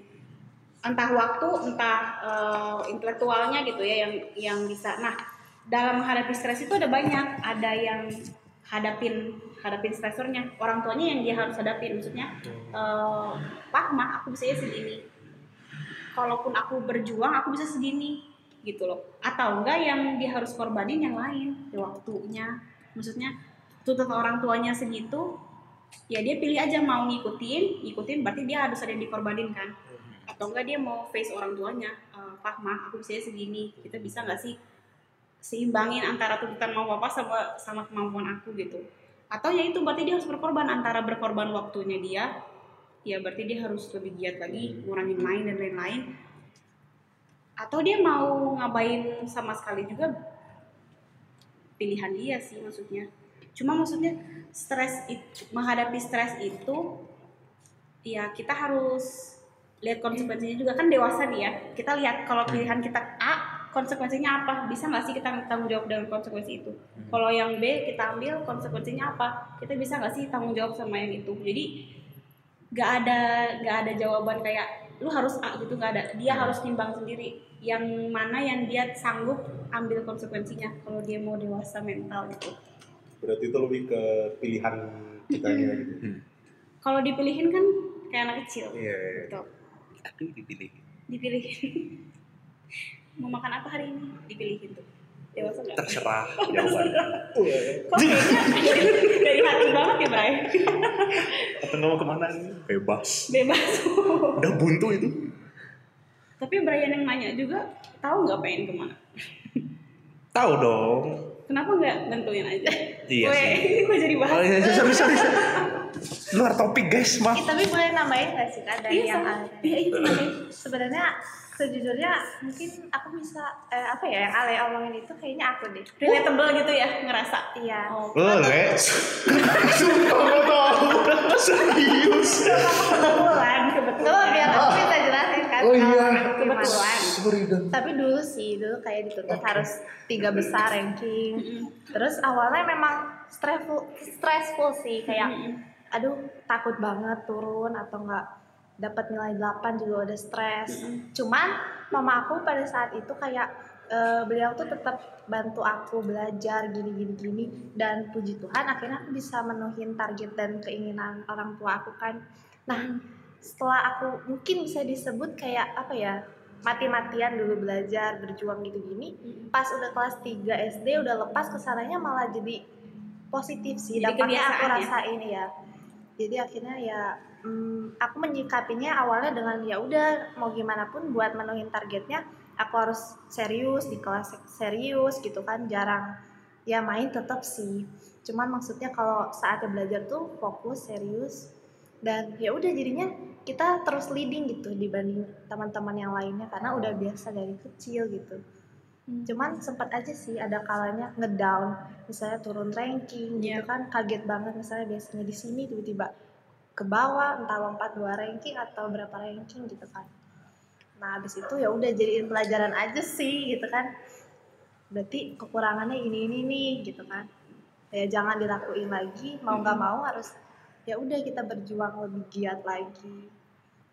Entah waktu, entah eh, intelektualnya gitu ya yang yang bisa. Nah dalam menghadapi stres itu ada banyak. Ada yang hadapin hadapin stresornya. Orang tuanya yang dia harus hadapin. Maksudnya, eh, Pak, mah aku bisa segini. Kalaupun aku berjuang, aku bisa segini gitu loh. Atau enggak yang dia harus korbanin yang lain, ya waktunya. Maksudnya tuntut orang tuanya segitu, ya dia pilih aja mau ngikutin, ngikutin berarti dia harus ada yang dikorbanin kan. Atau enggak dia mau face orang tuanya, eh, Pak, mah aku bisa segini. Kita bisa nggak sih seimbangin antara tuntutan mau papa sama sama kemampuan aku gitu atau ya itu berarti dia harus berkorban. Antara berkorban waktunya dia ya berarti dia harus lebih giat lagi ngurangin main dan lain-lain. Atau dia mau ngabain sama sekali juga pilihan dia sih maksudnya. Cuma maksudnya stres menghadapi stres itu ya kita harus lihat konsekuensinya juga. Kan dewasa nih ya kita lihat kalau pilihan kita A konsekuensinya apa? Bisa nggak sih kita tanggung jawab dengan konsekuensi itu? Kalau yang B kita ambil konsekuensinya apa? Kita bisa nggak sih tanggung jawab sama yang itu? Jadi nggak ada nggak ada jawaban kayak lu harus A gitu nggak ada. Dia harus timbang sendiri. Yang mana yang dia sanggup ambil konsekuensinya kalau dia mau dewasa mental gitu. Berarti itu lebih ke pilihan kitanya gitu. Kalau dipilihin kan kayak anak kecil iya iya. gitu. Aduh dipilih. Dipilihin mau makan apa hari ini? Dipilihin tuh. Dewasa nggak? Terserah jawabannya. Kok kayaknya dari, dari hati banget ya Bray? Atau nggak mau ke mana? Nih bebas. Bebas. Udah buntu itu. Tapi Brian yang nanya juga tahu nggak pengen ke mana? Tahu dong. Kenapa nggak nentuin aja? Iya Weh, sih. ini kok jadi bahas. Oh iya sorry sorry sorry. luar topik guys maaf. Eh, tapi boleh nambahin nggak sih kak dari Iya, yang? Iya, itu namanya. Sebenarnya sejujurnya mungkin aku bisa eh, apa ya yang Ale omongin itu kayaknya aku deh. relatable gitu ya ngerasa. Iya. oh. Boleh. Sumpah gak tahu. Serius? Kebetulan, kebetulan. Biar aku bisa jelasin kan. oh iya. Kebetulan. sorry Tapi dulu sih, dulu kayak dituntut harus tiga besar ranking. Terus awalnya memang stressful, stressful sih kayak aduh takut banget turun atau enggak dapat nilai 8 juga udah stres. Cuman mama aku pada saat itu kayak eh, beliau tuh tetap bantu aku belajar gini gini dan puji Tuhan akhirnya aku bisa menuhin target dan keinginan orang tua aku kan. Nah setelah aku mungkin bisa disebut kayak apa ya mati-matian dulu belajar berjuang gitu gini pas udah kelas 3 SD udah lepas ke sananya malah jadi positif sih. Jadi dampaknya aku ya? rasain ya. Jadi akhirnya ya hmm, aku menyikapinya awalnya dengan ya udah mau gimana pun buat menuhin targetnya aku harus serius di kelas serius gitu kan jarang. Ya main tetap sih. Cuman maksudnya kalau saatnya belajar tuh fokus serius dan ya udah jadinya kita terus leading gitu dibanding teman-teman yang lainnya karena udah biasa dari kecil gitu. Cuman sempat aja sih ada kalanya ngedown misalnya turun ranking gitu Iya. kan kaget banget misalnya biasanya di sini tiba-tiba ke bawah entah lompat dua ranking atau berapa ranking gitu kan. Nah habis itu ya udah jadiin pelajaran aja sih gitu kan. Berarti kekurangannya ini ini nih gitu kan. Ya jangan dilakuin lagi mau nggak mau harus ya udah kita berjuang lebih giat lagi.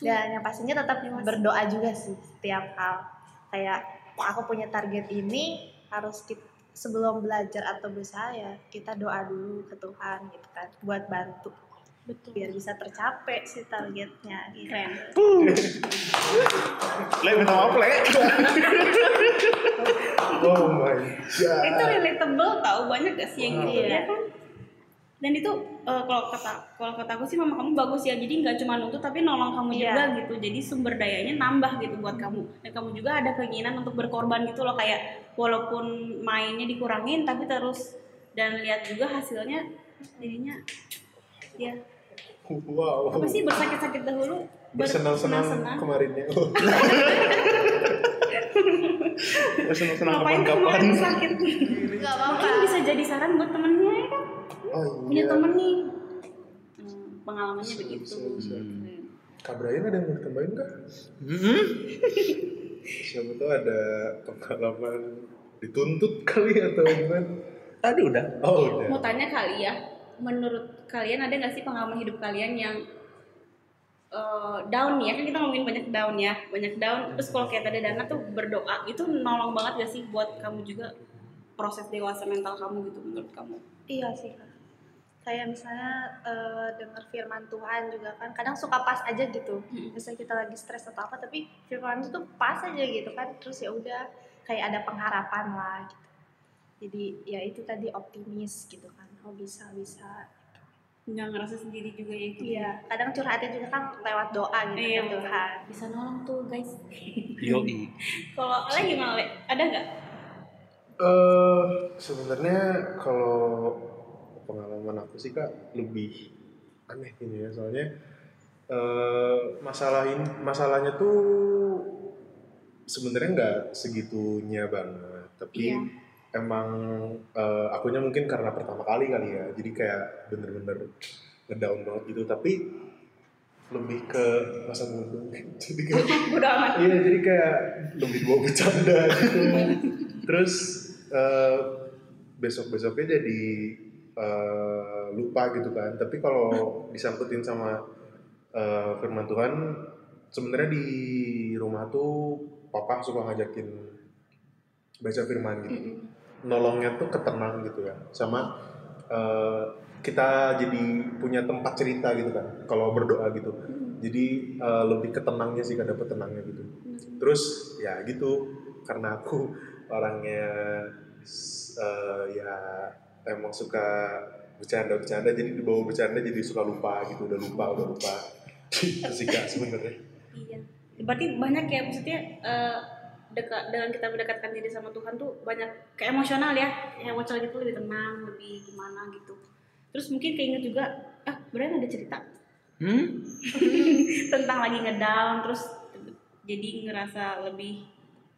Dan yang pastinya tetap Dewasa. berdoa juga sih setiap hal. Kayak aku punya target ini harus kita, sebelum belajar atau berusaha ya kita doa dulu ke Tuhan gitu kan buat bantu betul biar bisa tercapai si targetnya gitu. keren Le minta maaf le. Oh my god. itu relatable tau banyak gak sih yang gitu Iya. ya kan dan itu eh, kalau kata kalau kata aku sih mama kamu bagus ya jadi nggak cuma nuntut tapi nolong kamu Iya. juga gitu jadi sumber dayanya nambah gitu buat kamu dan kamu juga ada keinginan untuk berkorban gitu loh kayak walaupun mainnya dikurangin tapi terus dan lihat juga hasilnya jadinya ya Wow. apa sih bersakit-sakit dahulu Bersenang-senang bersenang-senang. kemarinnya. Senang-senang ngapain kapan-kapan. kemarin sakit Gak apa-apa. mungkin bisa jadi saran buat temennya ya kan Oh punya iya. temen nih Hmm, pengalamannya Bisa, begitu bisa, bisa. Hmm. Kak Brian ada yang mau ditambahin kah? Hmm? Siapa tahu ada pengalaman dituntut kali atau gimana? Tadi udah. Oh udah. mau tanya kali ya menurut kalian ada nggak sih pengalaman hidup kalian yang eh, down ya kan kita ngomongin banyak down ya banyak down terus kalau kayak tadi Dana tuh berdoa itu nolong banget gak sih buat kamu juga proses dewasa mental kamu gitu menurut kamu Iya sih kak. Kayak misalnya eh, dengar firman Tuhan juga kan, kadang suka pas aja gitu. Hmm. Misalnya kita lagi stres atau apa, tapi firman itu tuh pas aja gitu kan. Terus ya udah kayak ada pengharapan lah gitu. Jadi ya itu tadi optimis gitu kan. Oh bisa bisa. Nggak ngerasa sendiri juga ya gitu Iya. Kadang curhatnya juga kan lewat doa gitu Iya, betul. Tuhan. bisa nolong tuh guys Yoi. kalau Ale gimana Le? ada nggak Eh sebenarnya kalau pengalaman aku sih kak lebih aneh ini ya soalnya eh masalah ini masalahnya tuh sebenarnya nggak segitunya banget tapi Iya. Emang eh, akunya mungkin karena pertama kali kali ya jadi kayak bener-bener ngedown banget gitu tapi lebih ke masa bodoh jadi kayak udah amat Iya jadi kayak lebih bawa bercanda gitu. Terus besok besoknya jadi eh, lupa gitu kan. Tapi kalau disangkutin sama eh, firman Tuhan, sebenarnya di rumah tuh papa suka ngajakin baca firman gitu. Nolongnya tuh ketenang gitu ya. Sama eh, kita jadi punya tempat cerita gitu kan. Kalau berdoa gitu jadi eh, lebih ketenangnya sih kan dapet tenangnya gitu terus ya gitu karena aku orangnya eh, ya emang suka bercanda-bercanda jadi dibawa bercanda jadi suka lupa gitu udah lupa udah lupa gitu sih kak sebenarnya Iya. Berarti banyak ya maksudnya eh, dekat dengan kita mendekatkan diri sama Tuhan tuh banyak ke emosional ya. Emosional gitu lebih tenang, lebih gimana gitu. Terus mungkin keinget juga, ah Brian ada cerita Hmm? tentang lagi ngedown terus jadi ngerasa lebih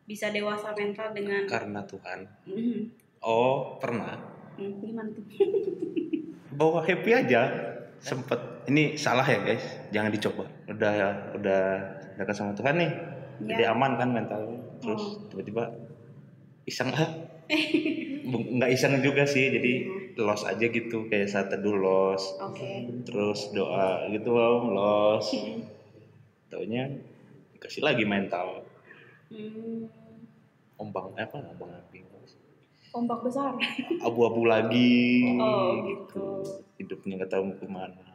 bisa dewasa mental dengan Karena Tuhan. Mhm. Oh, pernah. Hmm, gimana tuh? Bawa happy aja. Sempet. Ini salah ya guys. Jangan dicoba. Udah udah dekat sama Tuhan nih. Jadi Ya. aman kan mentalnya. Terus Oh. tiba-tiba iseng ah. Nggak iseng juga sih. Jadi los aja gitu. Kayak saat teduh los. Oke. Terus doa gitu om los. Taunya dikasih lagi mental. Hmm. ombang apa ombang ambing Ombak besar. abu-abu lagi Oh, gitu. hidupnya nggak tahu mau ke mana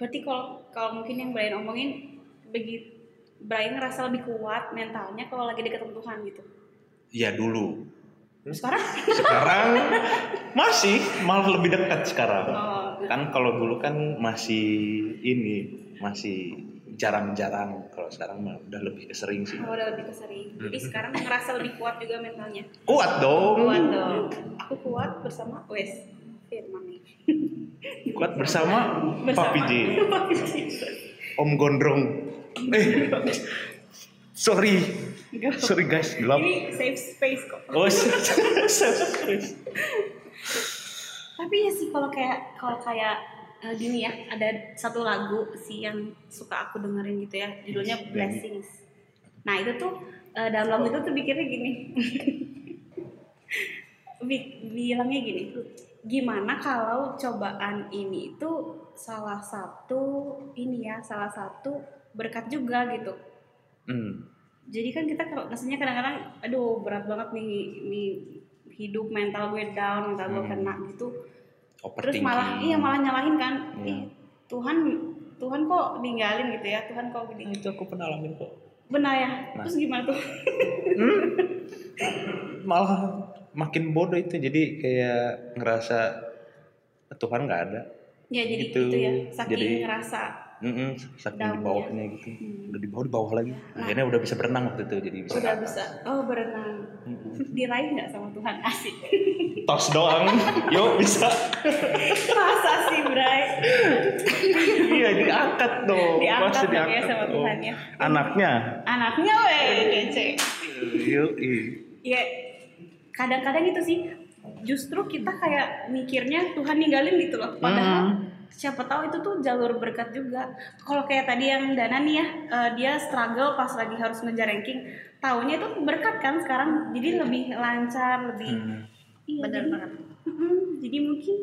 Berarti kalau kalau mungkin yang Brian omongin begitu Brian ngerasa lebih kuat mentalnya kalau lagi deket sama Tuhan gitu. ya dulu Sekarang? sekarang masih malah lebih dekat sekarang Oh, kan kalau dulu kan masih ini masih jarang-jarang kalau sekarang mah udah lebih sering sih oh, udah lebih kesering. Jadi sekarang ngerasa lebih kuat juga mentalnya. kuat dong Kuat dong. Aku kuat bersama Wes Firman kuat bersama Bersama Papi J. Om Gondrong eh sorry sorry guys gelap Ini safe space kok. oh sorry. Tapi ya sih kalau kayak kalau kayak eh, gini ya, ada satu lagu sih yang suka aku dengerin gitu ya, judulnya Blessings. Nah itu tuh eh, dalam lagu itu tuh pikirnya gini, Bi- bilangnya gini, gimana kalau cobaan ini itu salah satu ini ya, salah satu berkat juga gitu. Hmm. Jadi kan kita kalau rasanya kadang-kadang, aduh berat banget nih, nih hidup mental gue down, mental gue Hmm. kena gitu. Terus malah iya malah nyalahin kan, Iya. ih Tuhan Tuhan kok ninggalin gitu ya, Tuhan kok gini. itu aku pernah alamin kok Benar ya. Nah. Terus gimana tuh? malah makin bodoh itu jadi kayak ngerasa Tuhan nggak ada Ya jadi Gitu. gitu, ya, saking Jadi- ngerasa. Mm-mm, saking Down di bawahnya gitu Hmm. udah di bawah di bawah lagi akhirnya udah bisa berenang waktu itu jadi bisa Udah bisa. Oh berenang. Mm-mm. Diraih nggak sama Tuhan asik. tos doang yuk bisa Masa sih Bray? iya diangkat dong Diangkat Pasti gitu ya sama. Tuhan ya. anaknya Anaknya weh kece. yuk ya kadang-kadang itu sih justru kita kayak mikirnya Tuhan ninggalin gitu loh padahal siapa tahu itu tuh jalur berkat juga. Kalau kayak tadi yang Dana nih ya eh, dia struggle pas lagi harus ngejar ranking. Taunya itu berkat kan sekarang jadi lebih lancar lebih Hmm. iya jadi, banget. Jadi mungkin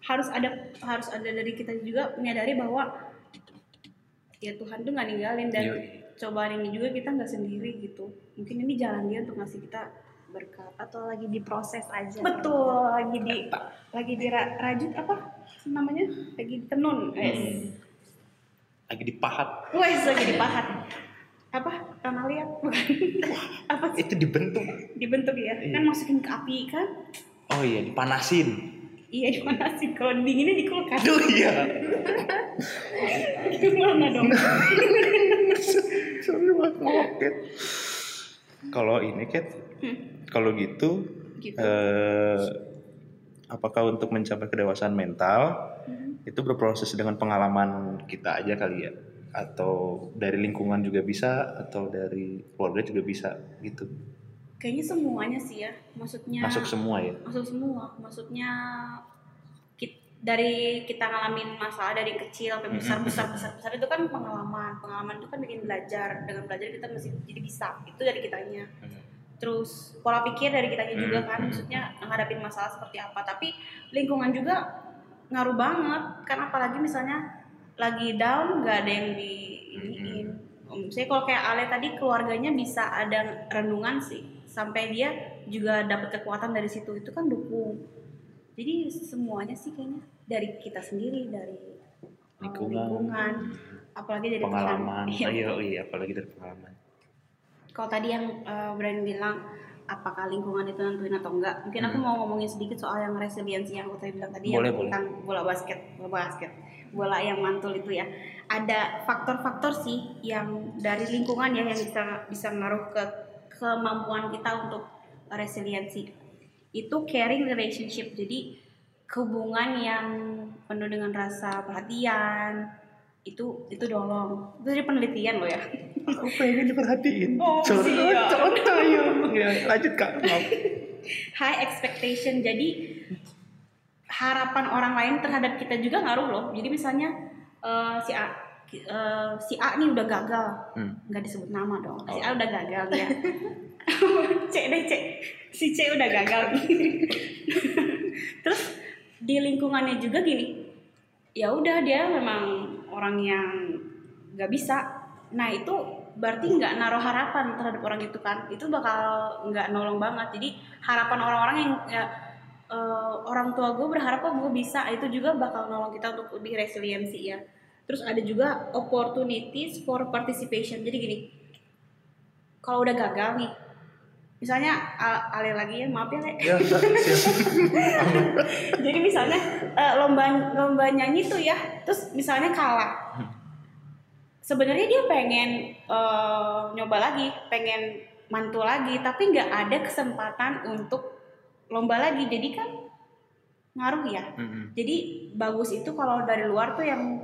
harus ada harus ada dari kita juga menyadari bahwa ya Tuhan tuh nggak ninggalin dan Yoi. cobaan ini juga kita nggak sendiri gitu. Mungkin ini jalan dia untuk ngasih kita berkat. Atau lagi diproses aja. Betul lagi di lagi di ra- rajut apa namanya? Lagi tenun wes lagi dipahat wes lagi dipahat apa? Tanah liat bukan apa sih? itu dibentuk. Dibentuk ya Iya. kan masukin ke api kan? Oh iya dipanasin. Iya dimanasin kalau dinginnya di kulkas. Aduh iya. Gimana dong? Sorry banget Kat. kalau ini Kat Hmm. kalau gitu gitu. eh, apakah untuk mencapai kedewasaan mental Mhm. itu berproses dengan pengalaman kita aja kali ya? Atau dari lingkungan juga bisa atau dari keluarga juga bisa gitu? Kayaknya semuanya sih ya maksudnya masuk semua ya? Masuk semua maksudnya kit- dari kita ngalamin masalah dari kecil sampai besar besar besar besar itu kan pengalaman. Pengalaman itu kan bikin belajar dengan belajar kita mesti jadi bisa itu dari kitanya terus pola pikir dari kitanya juga kan maksudnya menghadapi masalah seperti apa. Tapi lingkungan juga ngaruh banget kan apalagi misalnya lagi down nggak ada yang di iniin saya kalau kayak Ale tadi keluarganya bisa ada renungan sih sampai dia juga dapat kekuatan dari situ. Itu kan dukung. Jadi semuanya sih kayaknya dari kita sendiri dari Lingkungan. lingkungan apalagi dari pengalaman. Tuhan. Iya. ayo iya apalagi dari pengalaman kalau tadi yang uh, Brian bilang apakah lingkungan itu nentuin atau enggak mungkin aku Hmm. mau ngomongin sedikit soal yang resiliensi yang aku tadi bilang tadi Boleh, yang boleh. tentang bola basket bola basket bola yang mantul itu ya ada faktor-faktor sih yang dari lingkungan ya yang bisa bisa menaruh ke kemampuan kita untuk resiliensi itu caring relationship jadi hubungan yang penuh dengan rasa perhatian itu itu dolong itu dari penelitian loh ya. Aku pengen diperhatiin. Oh, siap. contoh ya lanjut kak. Maaf. high expectation. Jadi harapan orang lain terhadap kita juga ngaruh loh. Jadi misalnya eh, si A eh, si A nih udah gagal. Hmm. nggak disebut nama dong. Si Oh. A udah gagal ya. C deh C. Si C udah gagal. Terus di lingkungannya juga gini. Ya udah dia memang orang yang nggak bisa. Nah itu berarti nggak naruh harapan terhadap orang itu kan? Itu bakal nggak nolong banget. Jadi harapan orang-orang yang ya, eh, orang tua gue berharap kok gue bisa. Itu juga bakal nolong kita untuk lebih resiliensi ya. Terus ada juga opportunities for participation. Jadi gini kalau udah gagal nih misalnya Ale lagi ya maaf ya Le. Ya, jadi misalnya eh, lomba lomba nyanyi tuh ya terus misalnya kalah sebenarnya dia pengen eh, nyoba lagi pengen mantul lagi tapi nggak ada kesempatan untuk lomba lagi jadi kan ngaruh ya Mm-mm. jadi bagus itu kalau dari luar tuh yang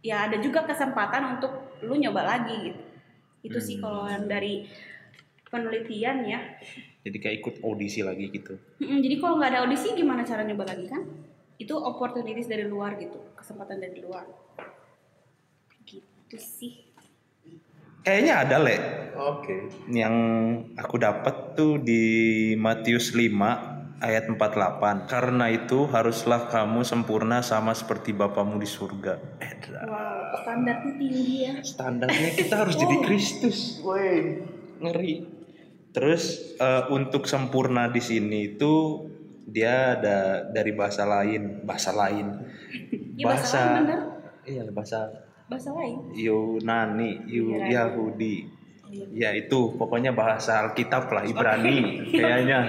ya ada juga kesempatan untuk lu nyoba lagi gitu itu sih Hmm. kalau yang dari penelitian ya Jadi kayak ikut audisi lagi gitu. Mm-mm, jadi kalau nggak ada audisi gimana cara nyoba lagi kan? Itu opportunities dari luar gitu, kesempatan dari luar. Gitu sih. Kayaknya ada le Oke. yang aku dapat tuh di Matius 5 ayat 48. Karena itu haruslah kamu sempurna sama seperti Bapamu di surga. Eh, Wow, standarnya tinggi ya. standarnya kita harus jadi Kristus. Woi, ngeri. Terus eh, untuk sempurna di sini itu dia ada dari bahasa lain, bahasa lain. Iya bahasa lain bener. Iya, bahasa Bahasa lain. Yunani, Yu- Yunani. Yahudi. Oh, iya. Ya itu pokoknya bahasa Alkitab lah Ibrani kayaknya.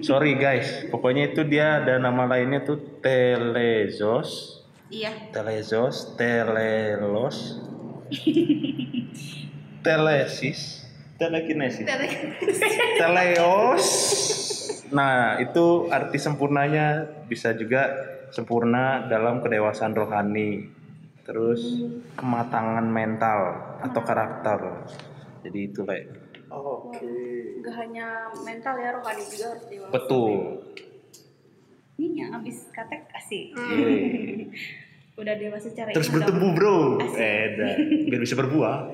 Sorry guys, pokoknya itu dia ada nama lainnya tuh Telezos, Iya. Telezos, Telelos, Telesis, Telekinesis, Teleos. Nah itu arti sempurnanya bisa juga sempurna dalam kedewasaan rohani, terus kematangan mental atau karakter. Jadi itu like Oke. Gak hanya mental ya, rohani juga harus dewasa. betul. Ini yang abis katek asik. Yeay. Udah dewasa secara Terus bertumbuh dong. bro, eh biar bisa berbuah.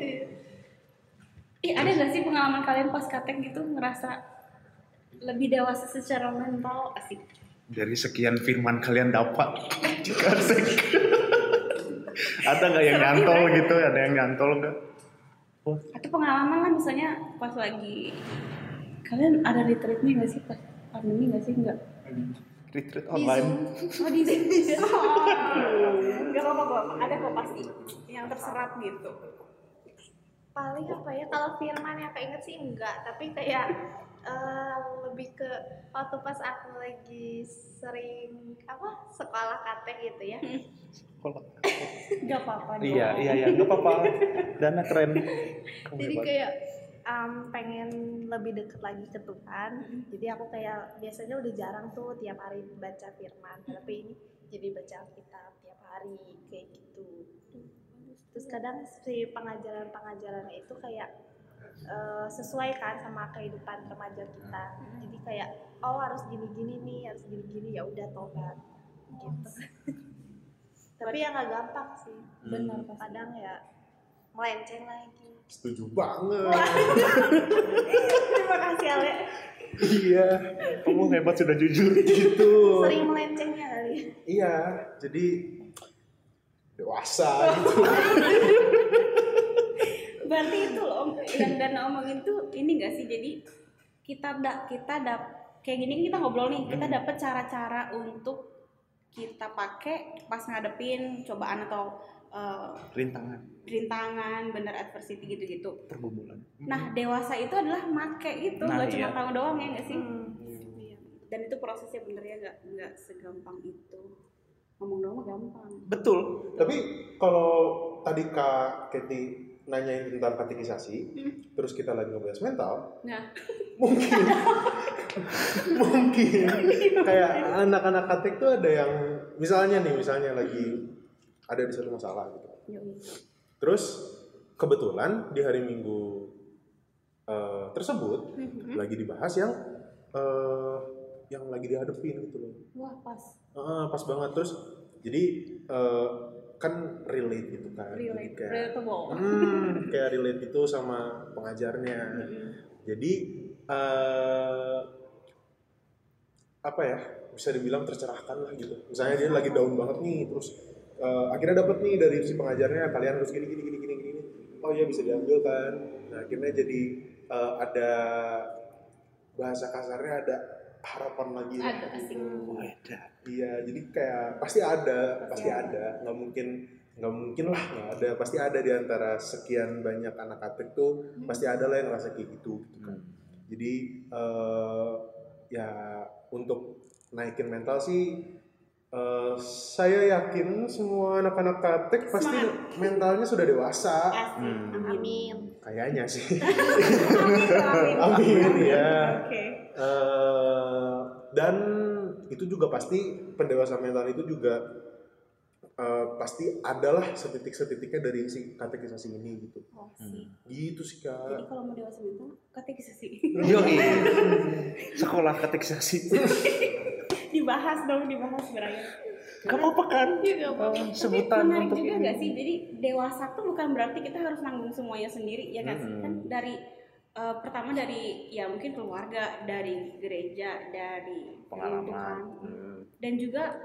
Ih, ada gak sih pengalaman kalian pas katek gitu ngerasa lebih dewasa secara mental asik? Dari sekian firman kalian dapat Kasih. Ada nggak yang nyantol gitu? Ada yang nyantol nggak? atau pengalaman lah misalnya pas lagi kalian ada retreatnya nggak sih pas pandemi nggak sih nggak Retreat Di online. Zoom. oh di nggak apa-apa kok ada kok pasti yang terserap gitu paling apa ya kalau firman yang keinget sih enggak tapi kayak eh, lebih ke waktu pas aku lagi sering apa sekolah kate gitu ya Kalau- nggak apa-apa. Iya iya iya nggak apa-apa. Dana keren. Kamu jadi hebat. kayak um, pengen lebih deket lagi ke Tuhan jadi aku kayak biasanya udah jarang tuh tiap hari baca firman tapi ini jadi baca Alkitab tiap hari kayak gitu terus kadang si pengajaran-pengajarannya itu kayak eh, sesuai kan sama kehidupan remaja kita. Jadi kayak oh harus gini-gini nih harus gini-gini. Ya udah tobat gitu. Tapi ya nggak gampang sih. Benar pasti kadang ya melenceng lagi. Setuju banget. terima kasih Ale. Iya. Kamu hebat sudah jujur. gitu. sering melencengnya kali. Iya, jadi dewasa gitu. berarti itu loh yang Dana omongin tuh ini gak sih jadi kita da, kita dap kayak gini kita ngobrol nih kita dapet cara-cara untuk kita pakai pas ngadepin cobaan atau eh, Rintangan, rintangan bener adversity gitu-gitu pergumulan. nah dewasa itu adalah make itu Nah, nggak cuma iya. tahu doang ya nggak sih Hmm. Iya. dan itu prosesnya bener ya nggak nggak segampang itu ngomong doang gampang Betul. Tapi kalau tadi Kak Keti nanyain tentang katekisasi, terus kita lagi ngebahas mental, nah mungkin mungkin kayak anak-anak katek tuh ada yang misalnya nih misalnya lagi ada di satu masalah gitu yoi. terus kebetulan di hari minggu eh, tersebut Mhm. lagi dibahas yang eh, yang lagi dihadepin gitu loh. Wah pas. Ah, pas banget. Terus jadi eh, kan relate gitu kan. Jadi relate kayak relatable. Hmm, kayak relate itu sama pengajarnya. Jadi eh, apa ya bisa dibilang tercerahkan lah gitu. Misalnya dia lagi down banget nih terus eh, akhirnya dapat nih dari si pengajarnya kalian harus gini gini gini gini gini. Oh iya bisa diambil kan. Nah akhirnya jadi eh, ada bahasa kasarnya ada harapan lagi Ada, asik. iya jadi kayak pasti ada Pasti pasti ada. ada nggak mungkin nggak mungkin lah nggak ada pasti ada di antara sekian banyak anak atik tuh pasti ada lah yang ngerasa kayak gitu gitu kan jadi eh, ya untuk naikin mental sih eh, saya yakin semua anak-anak katek pasti Semangat. mentalnya sudah dewasa. Hmm. Amin. Amin. kayaknya sih Amin. Amin. Amin, ya. Oke. Eh, dan itu juga pasti pendewasaan mental itu juga eh, pasti adalah setitik-setitiknya dari si katekisasi ini gitu Oh, sih. gitu sih Jadi kak kalau mau dewasa mental, katekisasi. Yo, sekolah katekisasi. dibahas dong, dibahas Brian. Gak apa-apa kan? Iya, gak. Eh, Sebutan menarik untuk juga ini. nggak sih? Jadi dewasa tuh bukan berarti kita harus nanggung semuanya sendiri ya kan? Mm-mm. Kan dari eh, pertama dari ya mungkin keluarga, dari gereja, dari Pengalaman. Hmm. dan juga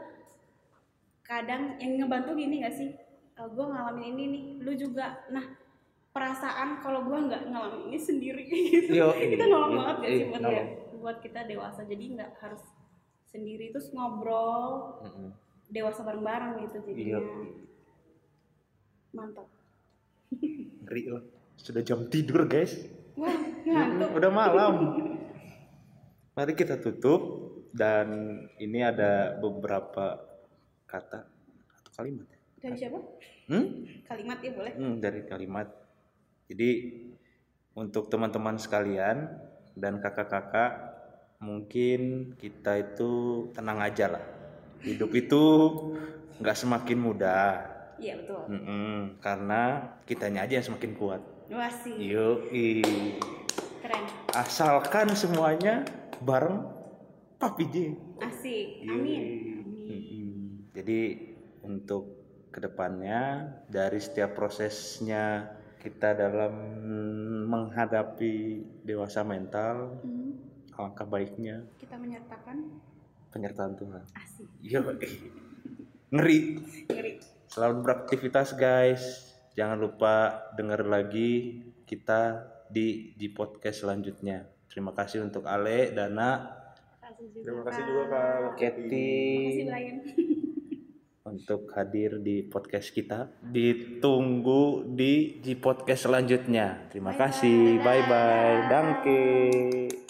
kadang yang ngebantu gini gak sih? gue ngalamin ini nih, lu juga. Nah perasaan kalau gue nggak ngalamin ini sendiri gitu. Yo, itu iya, nolong iya, banget gak iya, sih buat ya, buat kita dewasa jadi nggak harus sendiri terus ngobrol Mm-mm. dewasa bareng-bareng gitu jadinya mantap Ngeri loh. Sudah jam tidur guys. Wah ngantuk Udah malam. Mari kita tutup dan ini ada beberapa kata atau kalimat. ya? dari siapa Hmm? kalimat ya boleh Hmm, dari kalimat. Jadi untuk teman-teman sekalian dan kakak-kakak mungkin kita itu tenang aja lah. Hidup itu nggak semakin mudah. iya betul Mm-mm, karena kitanya aja yang semakin kuat. Wah sih Yuk, keren asalkan semuanya bareng Papi J. asik Yoi. amin amin. Jadi untuk ke depannya dari setiap prosesnya kita dalam menghadapi dewasa mental, Hmm, alangkah baiknya kita menyertakan penyertaan Tuhan. asik Yuk, ngeri. ngeri Selamat beraktivitas guys. Jangan lupa denger lagi kita di di podcast selanjutnya. Terima kasih untuk Ale, Dana, terima kasih juga kak Brian untuk hadir di podcast kita. Ditunggu di di podcast selanjutnya. Terima Bye-bye. kasih. Bye bye. Danke.